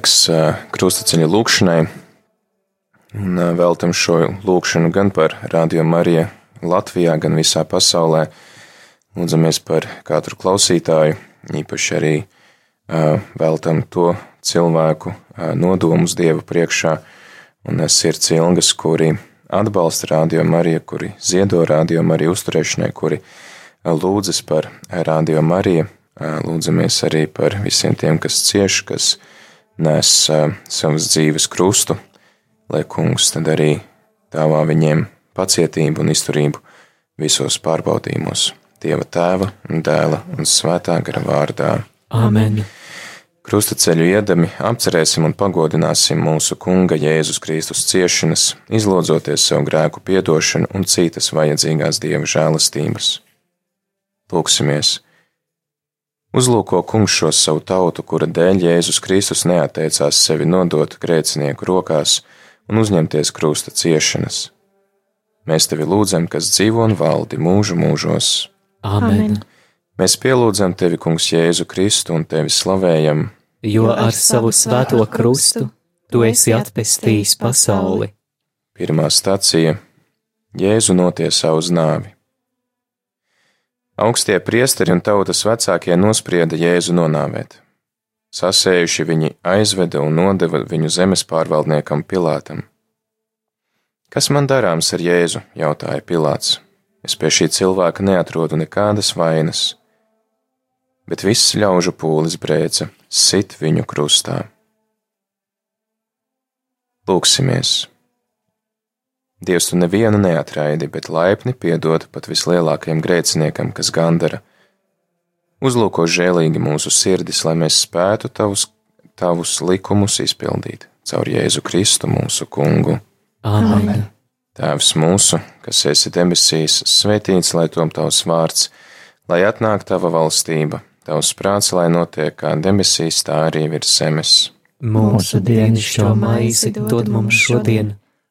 laiks krustaceļa lūkšanai, un veltam šo lūkšanu gan par Radio Mariju Latvijā, gan visā pasaulē. Lūdzamies par katru klausītāju, īpaši arī veltam to cilvēku nodomus Dieva priekšā un sirds ilgas, kuri atbalsta Radio Mariju, kuri ziedo Radio Mariju uzturēšanai, kuri lūdzas par Radio Mariju. Lūdzamies arī par visiem tiem, kas cieš, kas nes savas dzīves krustu, lai kungs tad arī dāvā viņiem pacietību un izturību visos pārbaudījumos. Dieva tēva un dēla un svētā gara vārdā. Āmen! Krustaceļu iedami apcerēsim un pagodināsim mūsu Kunga Jēzus Kristus ciešanas, izlūdzoties savu grēku piedošanu un citas vajadzīgās Dieva žēlastības. Lūksimies! Uzlūko kungs šo savu tautu, kura dēļ Jēzus Kristus neatteicās sevi nodot grēcinieku rokās un uzņemties krusta ciešanas. Mēs tevi lūdzam, kas dzīvo un valdi mūžu mūžos. Āmen! Mēs pielūdzam tevi, kungs, Jēzu Kristu un tevi slavējam, Jo ar savu svēto krustu tu esi atpestījis pasauli. Pirmā stacija - Jēzu notiesā uz nāvi. Augstie priesteri un tautas vecākie nosprieda Jēzu nonāvēt. Sasējuši viņi aizveda un nodeva viņu zemes pārvaldniekam Pilātam. Kas man darāms ar Jēzu? jautāja Pilāts. Es pie šī cilvēka neatrodu nekādas vainas. Bet viss ļaužu pūlis brēca, sit viņu krustā. Lūksimies! Dievs tu nevienu neatraidi, bet laipni piedod pat vislielākajam grēciniekam, kas gandara. Uzlūko žēlīgi mūsu sirdis, lai mēs spētu tavus, tavus likumus izpildīt caur Jēzu Kristu mūsu kungu. Āmen! Tēvs mūsu, kas esi debesīs, svētīts lai tom tavs vārds, lai atnāk tava valstība, tavs prāts, lai notiek kā debesīs, tā arī virs zemes. Mūsu dienascho maizi dod mums šodien,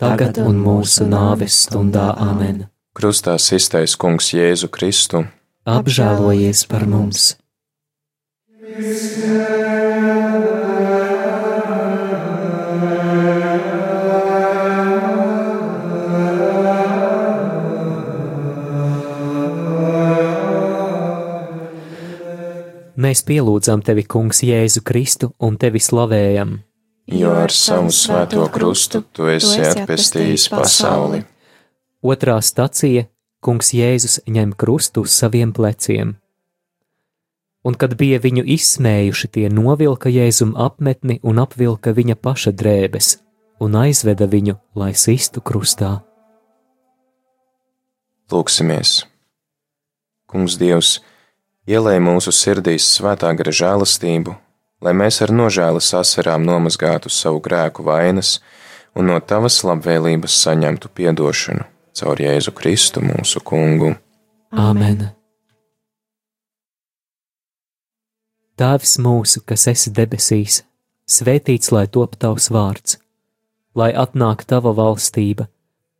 tagad un mūsu nāves stundā amen. Krustā iztais kungs Jēzu Kristu. Apžēlojies par mums! Mēs pielūdzam tevi, Kungs, Jēzu Kristu un tevi slavējam. Jo ar savu svēto krustu tu esi atpestījis pasauli. Otrā stacija - Kungs Jēzus ņem krustu uz saviem pleciem. Un, kad bija viņu izsmējuši, tie novilka Jēzum apmetni un apvilka viņa paša drēbes un aizveda viņu, lai sistu krustā. Lūksimies! Kungs Dievs, ielēj mūsu sirdīs svētā gara žēlastību, lai mēs ar nožēlas asarām nomazgātu savu grēku vainas un no tavas labvēlības saņemtu piedošanu caur Jēzu Kristu mūsu kungu. Āmen! Tēvs mūsu, kas esi debesīs, svētīts lai top tavs vārds, lai atnāk tava valstība,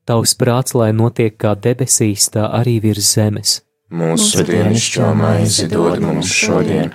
tavs prāts, lai notiek kā debesīs, tā arī virs zemes. Mūsu dienascho maizi dod mums šodien,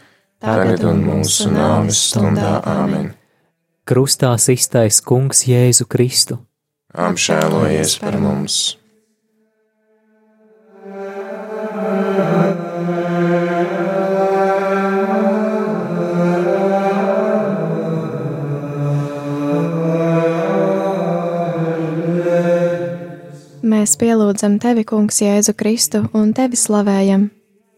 tagad un mūsu nāves stundā. Āmen! Krustā iztais Kungs Jēzu Kristu. Apžēlojies par mums! Mēs pielūdzam tevi, Kungs, Jēzu Kristu un tevi slavējam,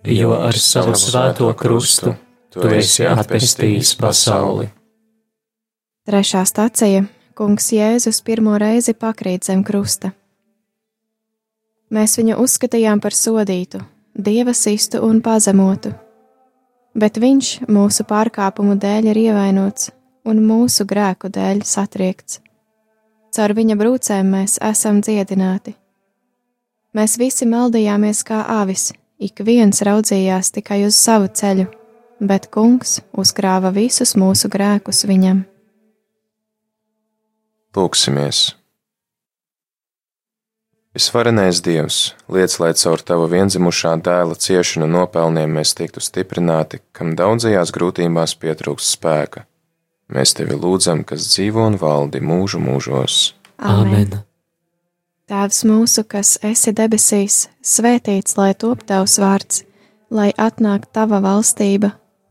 jo ar savu svēto krustu tu esi atpestījis pasauli. Trešā stacija - Kungs Jēzus pirmo reizi pakrīt zem krusta. Mēs viņu uzskatījām par sodītu, dieva sistu un pazemotu, bet viņš mūsu pārkāpumu dēļ ir ievainots un mūsu grēku dēļ satriekts. Caur viņa brūcēm mēs esam dziedināti. Mēs visi maldījāmies kā avis, ik viens raudzījās tikai uz savu ceļu, bet kungs uzkrāva visus mūsu grēkus viņam. Lūksimies! Visvarenais Dievs, liec, lai caur Tava vienzimušā dēla ciešanu nopelniem mēs tiktu stiprināti, kam daudzajās grūtībās pietrūkst spēka. Mēs Tevi lūdzam, kas dzīvo un valdi mūžu mūžos. Āmen! Tēvs mūsu, kas esi debesīs, svētīts lai top tavs vārds, lai atnāk tava valstība,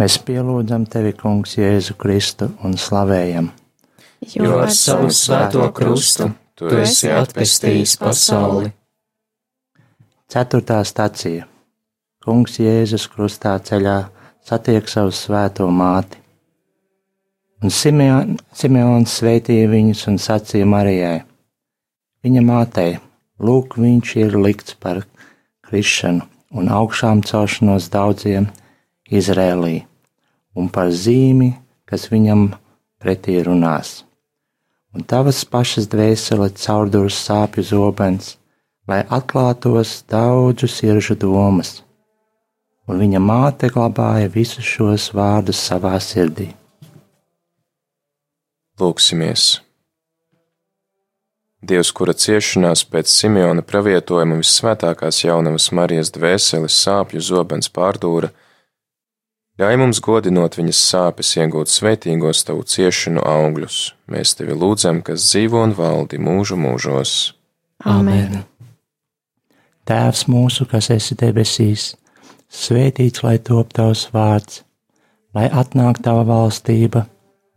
Mēs pielūdzam tevi, Kungs, Jēzu Kristu un slavējam. Jo ar savu svēto krustu tu esi atpestījis pasauli. Ceturtā stacija. Kungs Jēzus krustā ceļā satiek savu svēto māti. Un Simeon, Simeons sveitīja viņus un sacīja Marijai: Viņa mātei, lūk, viņš ir likts par krišanu un augšām celšanos daudziem Izrēlī, un par zīmi, kas viņam pretī runās. Un tavas pašas dvēsele caurdurs sāpju zobens, lai atklātos daudzu sirdžu domas, un viņa māte glabāja visus šos vārdus savā sirdī. Lūksimies! Dievs, kura ciešanās pēc Simeona pravietojuma vissvētākās jaunavas Marijas dvēseles sāpju zobens pārdūra, ļauj mums godinot viņas sāpes iegūt svētīgos tavu ciešanu augļus. Mēs tevi lūdzam, kas dzīvo un valdi mūžu mūžos. Āmen! Tēvs mūsu, kas esi debesīs, svētīts lai top tavs vārds, lai atnāk tava valstība,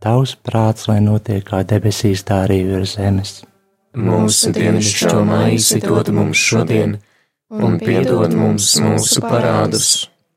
tavs prāts, lai notiek kā debesīs, tā arī virs zemes. Mūsu dienascho maizi dod mums šodien, un piedod mums mūsu parādus,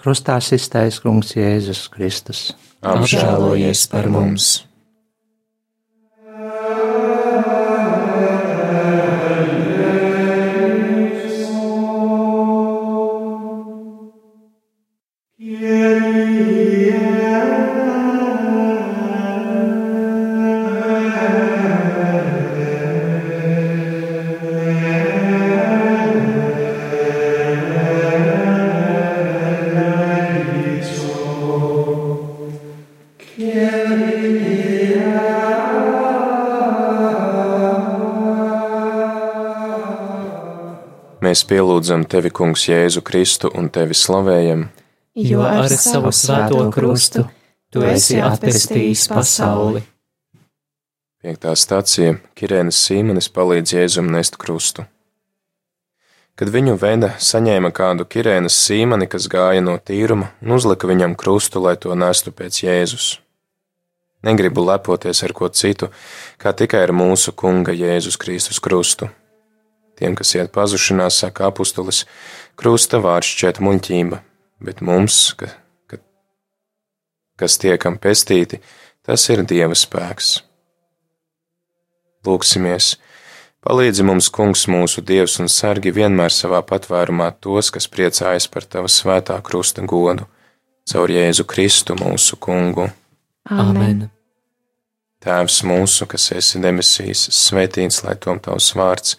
Krustā iztais kungs Jēzus Kristus. Apžēlojies par mums! Mēs pielūdzam tevi, Kungs, Jēzu Kristu un tevi slavējam, jo ar savu svēto krustu tu esi atpestījis pasauli. Piektā stācija Kirēnas Sīmanis palīdz Jēzum nest krustu. Kad viņu veda, saņēma kādu Kirēnas Sīmani, kas gāja no tīruma, un uzlika viņam krustu, lai to nestu pēc Jēzus. Negribu lepoties ar ko citu, kā tikai ar mūsu Kunga Jēzus Kristus krustu. Tiem, kas iet pazušanā, saka apustulis, krusta vārds šķiet muļķība, bet mums, ka, ka, kas tiekam pestīti, tas ir Dieva spēks. Lūksimies! Palīdzi mums, Kungs, mūsu Dievs un sargi vienmēr savā patvērumā tos, kas priecājas par Tava svētā krusta godu, caur Jēzu Kristu mūsu Kungu. Āmen! Tēvs mūsu, kas esi debesīs, svētīts lai tom Tavs vārds,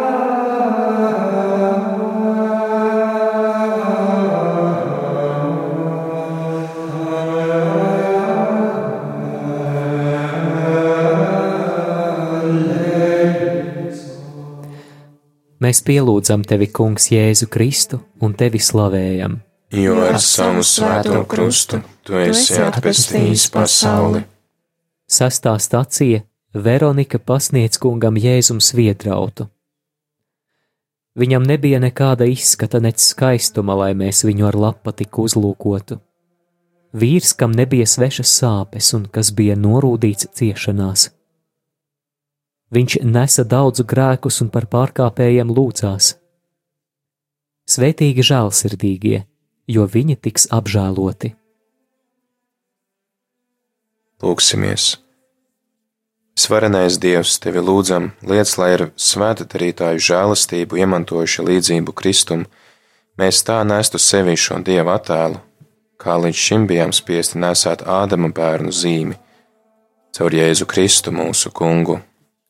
Mēs pielūdzam tevi, Kungs, Jēzu Kristu un tevi slavējam jo ar savu svēto krustu tu esi atpestījis pasauli. Sastā stacija Veronika pasniedz kungam Jēzums vietrautu. Viņam nebija nekāda izskata, nec skaistuma, lai mēs viņu ar lapatiku uzlūkotu. Vīrs, kam nebija svešas sāpes un kas bija norūdīts ciešanās. Viņš nesa daudzu grēkus un par pārkāpējiem lūdzās. Svētīgi žēlsirdīgie, jo viņi tiks apžēloti. Lūksimies! Svarenais Dievs, tevi lūdzam, liec, lai ar svēta darītāju žēlastību iemantojuši līdzību Kristum, mēs tā nestu sevi šo Dieva attēlu, kā līdz šim bijām spiesti nesāt Ādama bērnu zīmi, caur Jēzu Kristu mūsu kungu.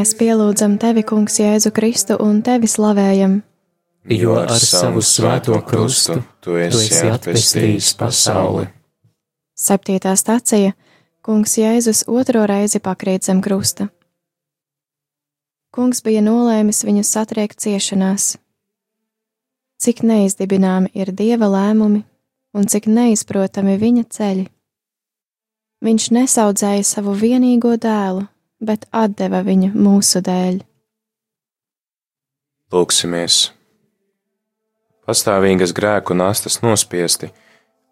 Mēs pielūdzam tevi, Kungs, Jēzu Kristu un tevi slavējam. Jo ar savu svēto krustu tu esi atpestījis pasauli. Septītā stacija Kungs Jēzus otro reizi pakrīt zem krusta. Kungs bija nolēmis viņu satriekt ciešanās. Cik neizdibināmi ir dieva lēmumi un cik neizprotami viņa ceļi. Viņš nesaudzēja savu vienīgo dēlu, bet deva viņu mūsu dēļ. Lūksimies! Pastāvīgas grēku nastas nospiesti,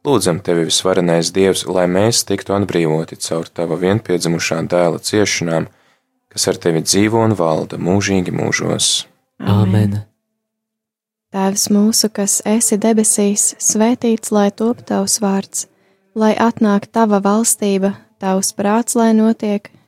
lūdzam tevi visvarenais Dievs, lai mēs tiktu atbrīvoti caur tava vienpiedzimušā dēla ciešanām, kas ar tevi dzīvo un valda mūžīgi mūžos. Āmen! Tēvs mūsu, kas esi debesīs, svētīts lai top tavs vārds, lai atnāk tava valstība, tavs prāts, lai notiek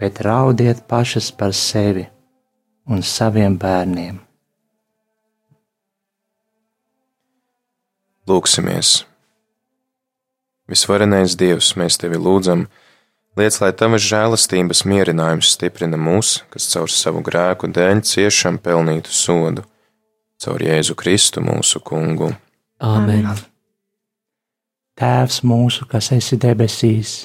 bet raudiet pašas par sevi un saviem bērniem. Lūksimies! Visvarenais Dievs, mēs tevi lūdzam, liec, lai tavas žēlastības mierinājums stiprina mūs, kas caur savu grēku dēļ ciešam pelnītu sodu, caur Jēzu Kristu mūsu kungu. Āmen! Tēvs mūsu, kas esi debesīs,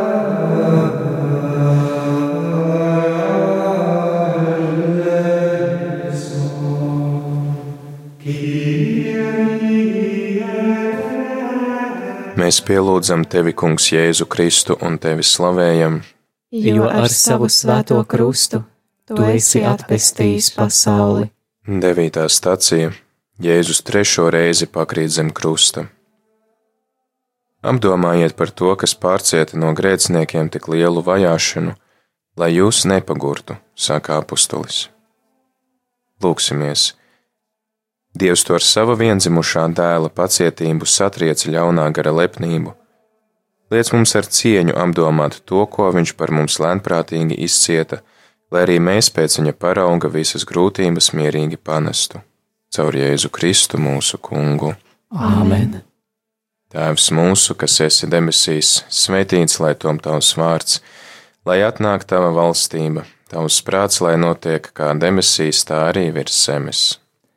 Mēs pielūdzam tevi, Kungs, Jēzu Kristu un tevi slavējam, Jo ar savu svēto krustu tu esi atpestījis pasauli. Devītā stacija Jēzus trešo reizi pakrīt zem krusta. Apdomājiet par to, kas pārcieta no grēciniekiem tik lielu vajāšanu, lai jūs nepagurtu, saka apustulis. Lūksimies! Dievs to ar sava vienzimušā dēla pacietību satrieca ļaunā gara lepnību. Liec mums ar cieņu apdomāt to, ko viņš par mums lēnprātīgi izcieta, lai arī mēs pēc viņa parauga visas grūtības mierīgi panestu. Caur Jēzu Kristu mūsu kungu. Āmen! Tēvs mūsu, kas esi debesīs, svētīts lai tom tavs vārds, lai atnāk tava valstība, tavs prāts, lai notiek kā debesīs, tā arī virs zemes.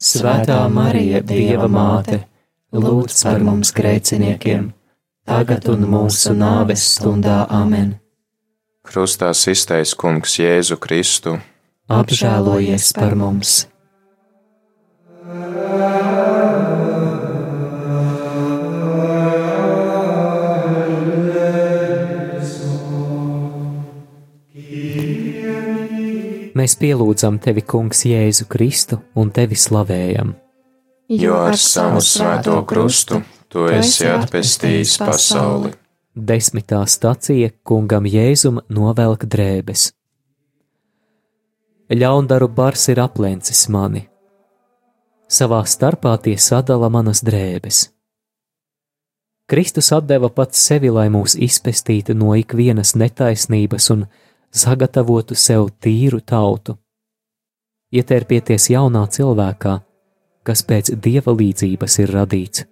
Svētā Marija, Dieva māte, lūdz par mums grēciniekiem, tagad un mūsu nāves stundā Āmen. Krustā iztais Kungs Jēzu Kristu. Apžēlojies par mums! Mēs pielūdzam tevi, Kungs, Jēzu Kristu un tevi slavējam. Jo ar savu svēto krustu tu esi atpestījis pasauli. Desmitā stacija kungam Jēzum novelk drēbes. Ļaundaru bars ir aplencis mani. Savā starpā tie sadala manas drēbes. Kristus deva pats sevi, lai mūs izpestītu no ikvienas netaisnības un sagatavotu sev tīru tautu. Ietērpieties jaunā cilvēkā, kas pēc dieva līdzības ir radīts.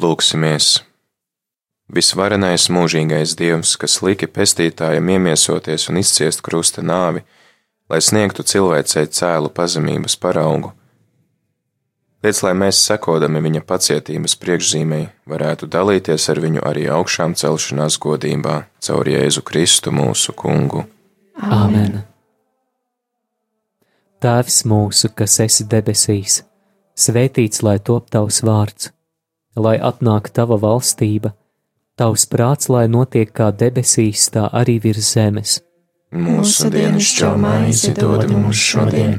Lūksimies! Visvarenais mūžīgais Dievs, kas lika pestītājam iemiesoties un izciest krusta nāvi, lai sniegtu cilvēcei cēlu pazemības paraugu. Liec, lai mēs, sekodami viņa pacietības priekšzīmei, varētu dalīties ar viņu arī augšām celšanās godībā caur Jēzu Kristu mūsu kungu. Āmen! Tēvs mūsu, kas esi debesīs, svētīts lai top tavs vārds, lai atnāk tava valstība Tavs prāts, lai notiek kā debesīs, tā arī virs zemes. Mūsu dienascho maizi dod mums šodien,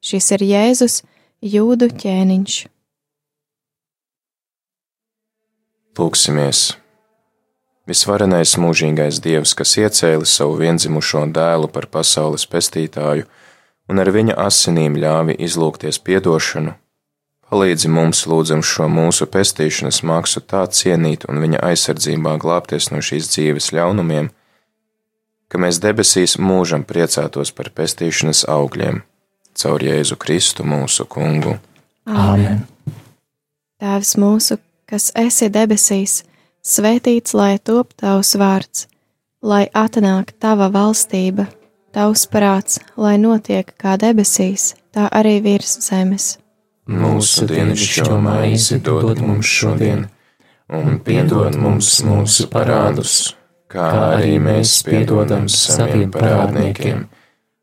Šis ir Jēzus, jūdu ķēniņš. Lūksimies! Visvarenais mūžīgais Dievs, kas iecēla savu vienzimušo dēlu par pasaules pestītāju un ar viņa asinīm ļāvi izlūgties piedošanu, palīdzi mums lūdzam šo mūsu pestīšanas maksu tā cienīt un viņa aizsardzībā glābties no šīs dzīves ļaunumiem, ka mēs debesīs mūžam priecātos par pestīšanas augļiem caur Jēzu Kristu mūsu kungu. Āmen! Tēvs mūsu, kas esi debesīs, svētīts lai top tavs vārds, lai atnāk tava valstība, tavs prāts, lai notiek kā debesīs, tā arī virs zemes. Mūsu dienascho maizi dod mums šodien, un piedod mums mūsu parādus, kā arī mēs piedodam saviem parādniekiem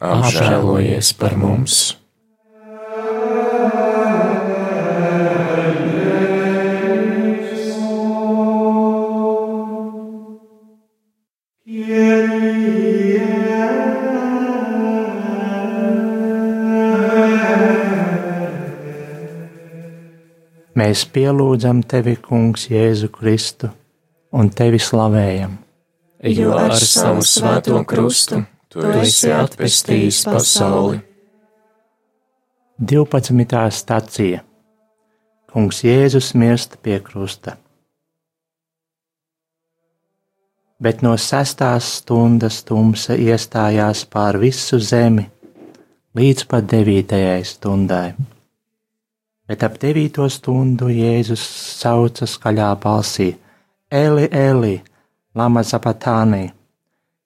apžēlojies par mums! Mēs pielūdzam tevi, Kungs, Jēzu Kristu, un tevi slavējam. Jo ar savu svēto krustu tu esi atpestījis pasauli. 12. stācija Kungs Jēzus mirst pie krusta. Bet no sestās stundas tumsa iestājās pār visu zemi, līdz pat devītajai stundai. Bet ap devīto stundu Jēzus sauca skaļā balsī: Eli, Eli, lama zapatānī!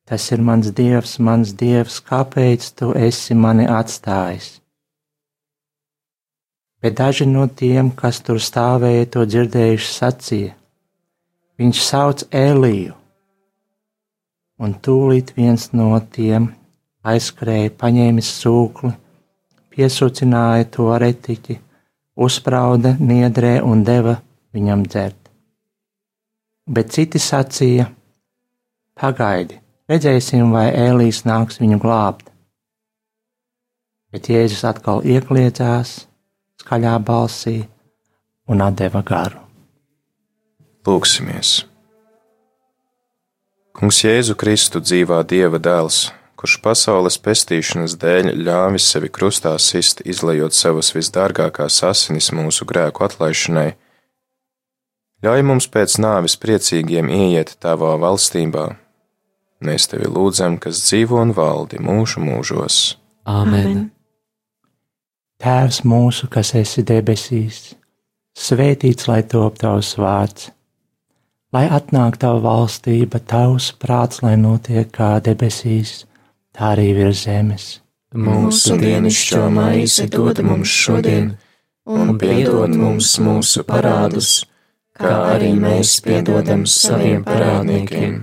Tas ir mans dievs, mans dievs, kāpēc tu esi mani atstājis? Bet daži no tiem, kas tur stāvēja, to dzirdējuši, sacīja: Viņš sauc Eliju, un tūlīt viens no tiem aizskrēja, paņēmis sūkli, piesucināja to retiķi, uzsprauda niedrē un deva viņam dzert. Bet citi sacīja: Pagaidi, redzēsim, vai Ēlīs nāks viņu glābt. Bet Jēzus atkal iekliedzās skaļā balsī un deva garu. Lūksimies! Kungs Jēzu Kristu dzīvā Dieva dēls, kurš pasaules pestīšanas dēļ ļāvis sevi krustā sist, izlejot savas visdārgākās asinis mūsu grēku atlaišanai, ļauj mums pēc nāvis priecīgiem ieiet tavā valstībā. Mēs tevi lūdzam, kas dzīvo un valdi mūžu mūžos. Āmen! Tēvs mūsu, kas esi debesīs, svētīts lai top tavs vārds lai atnāk tava valstība, tavs prāts, lai notiek kā debesīs, tā arī virs zemes. Mūsu dienascho maizi dod mums šodien, un piedod mums mūsu parādus, kā arī mēs piedodam saviem parādniekiem,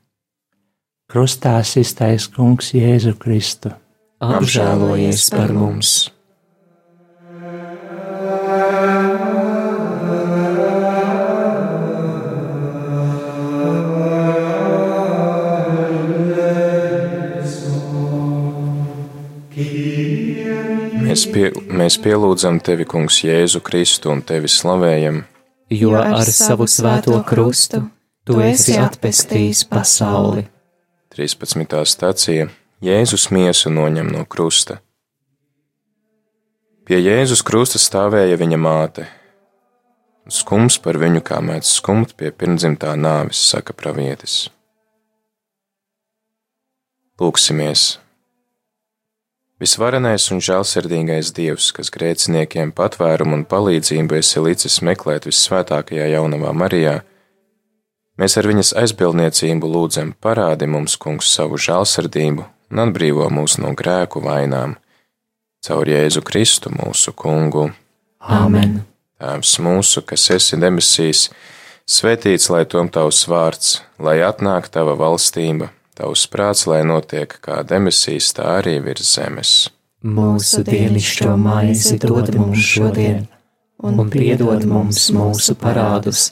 Krustā iztais Kungs Jēzu Kristu. Apžēlojies par mums! Mēs, pie, mēs pielūdzam tevi, Kungs, Jēzu Kristu un tevi slavējam, jo ar savu svēto krustu tu esi atpestījis pasauli. 13. stācija Jēzus miesu noņem no krusta. Pie Jēzus krusta stāvēja viņa māte. Skums par viņu kā mēdz skumt pie pirmdzimtā nāves, saka pravietis. Lūksimies! Visvarenais un žēlsirdīgais Dievs, kas grēciniekiem patvērumu un palīdzību esi licis meklēt vissvētākajā jaunavā Marijā, mēs ar viņas aizbildniecību lūdzam parādi mums, kungs, savu žēlsirdību un atbrīvo mūs no grēku vainām. Caur Jēzu Kristu mūsu kungu. Āmen! Tēvs mūsu, kas esi debesīs, svētīts lai tom tavs vārds, lai atnāk tava valstība Tavs prāts, lai notiek kā debesīs, tā arī virs zemes. Mūsu dienascho maizi dod mums šodien, un piedod mums mūsu parādus,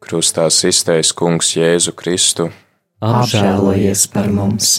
Krustā iztais Kungs Jēzu Kristu, apžēlojies par mums!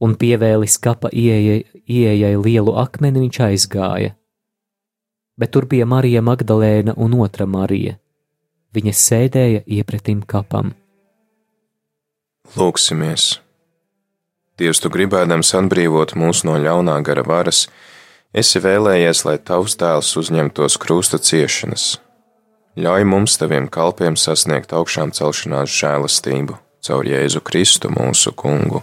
Un pievēlis kapa ieejai, ieejai lielu akmeni, viņš aizgāja. Bet tur bija Marija Magdalēna un otra Marija. Viņa sēdēja iepretim kapam. Lūksimies! Dievs, tu gribēdams atbrīvot mūs no ļaunā gara varas, esi vēlējies, lai tavs dēls uzņemtos krusta ciešanas. Ļauj mums, taviem kalpiem, sasniegt augšām celšanās žēlastību caur Jēzu Kristu mūsu kungu.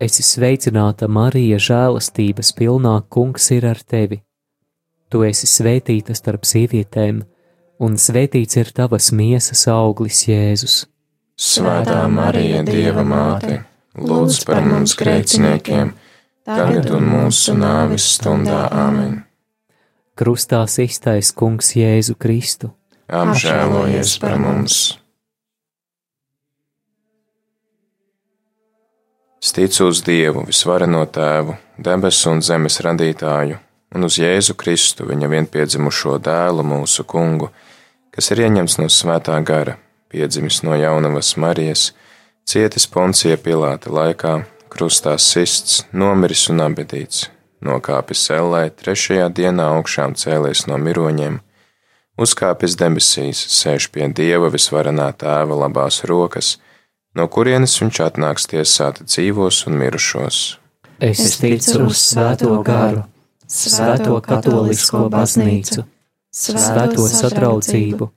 Esi sveicināta, Marija, žēlastības pilnā kungs ir ar tevi. Tu esi svētīta starp sievietēm, un svētīts ir tavas miesas auglis, Jēzus. Svētā Marija, Dieva māte, lūdz par mums grēciniekiem, tagad un mūsu nāves stundā amen. Krustā iztais kungs Jēzu Kristu. Apžēlojies par mums! Es ticu uz Dievu, visvareno Tēvu, debesu un zemes radītāju, un uz Jēzu Kristu, viņa vienpiedzimušo dēlu, mūsu kungu, kas ir ieņemts no svētā gara, piedzimis no jaunavas Marijas, cietis Poncija Pilāta laikā, krustā sists, nomiris un abedīts, nokāpis ellē, trešajā dienā augšām cēlies no miroņiem, uzkāpis debesīs, sēž pie Dieva visvarenā Tēva labās rokas, no kurienes viņš atnāks tiesāt dzīvos un mirušos. Es ticu uz Svēto garu, Svēto katolisko baznīcu, Svēto sadraudzību,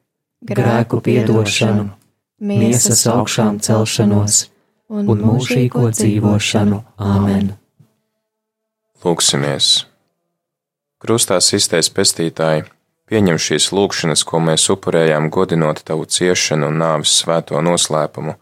grēku piedošanu, miesas augšām celšanos un mūžīgo dzīvošanu. Āmen! Lūksimies! Krustā iztais pestītāji, pieņem šīs lūkšanas, ko mēs upurējām, godinot tavu ciešanu un nāvis svēto noslēpumu,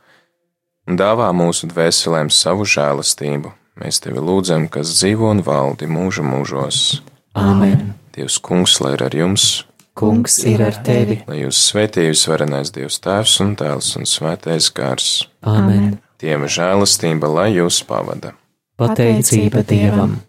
dāvā mūsu dvēselēm savu žēlastību. Mēs tevi lūdzam, kas dzīvo un valdi mūžu mūžos. Āmen! Dievs, kungs, lai ir ar jums, Kungs ir ar tevi! lai jūs svētījus varenais Dievs Tēvs un Dēls un Svētais Gars. Āmen! Dieva žēlastība, lai jūs pavada. Pateicība Dievam!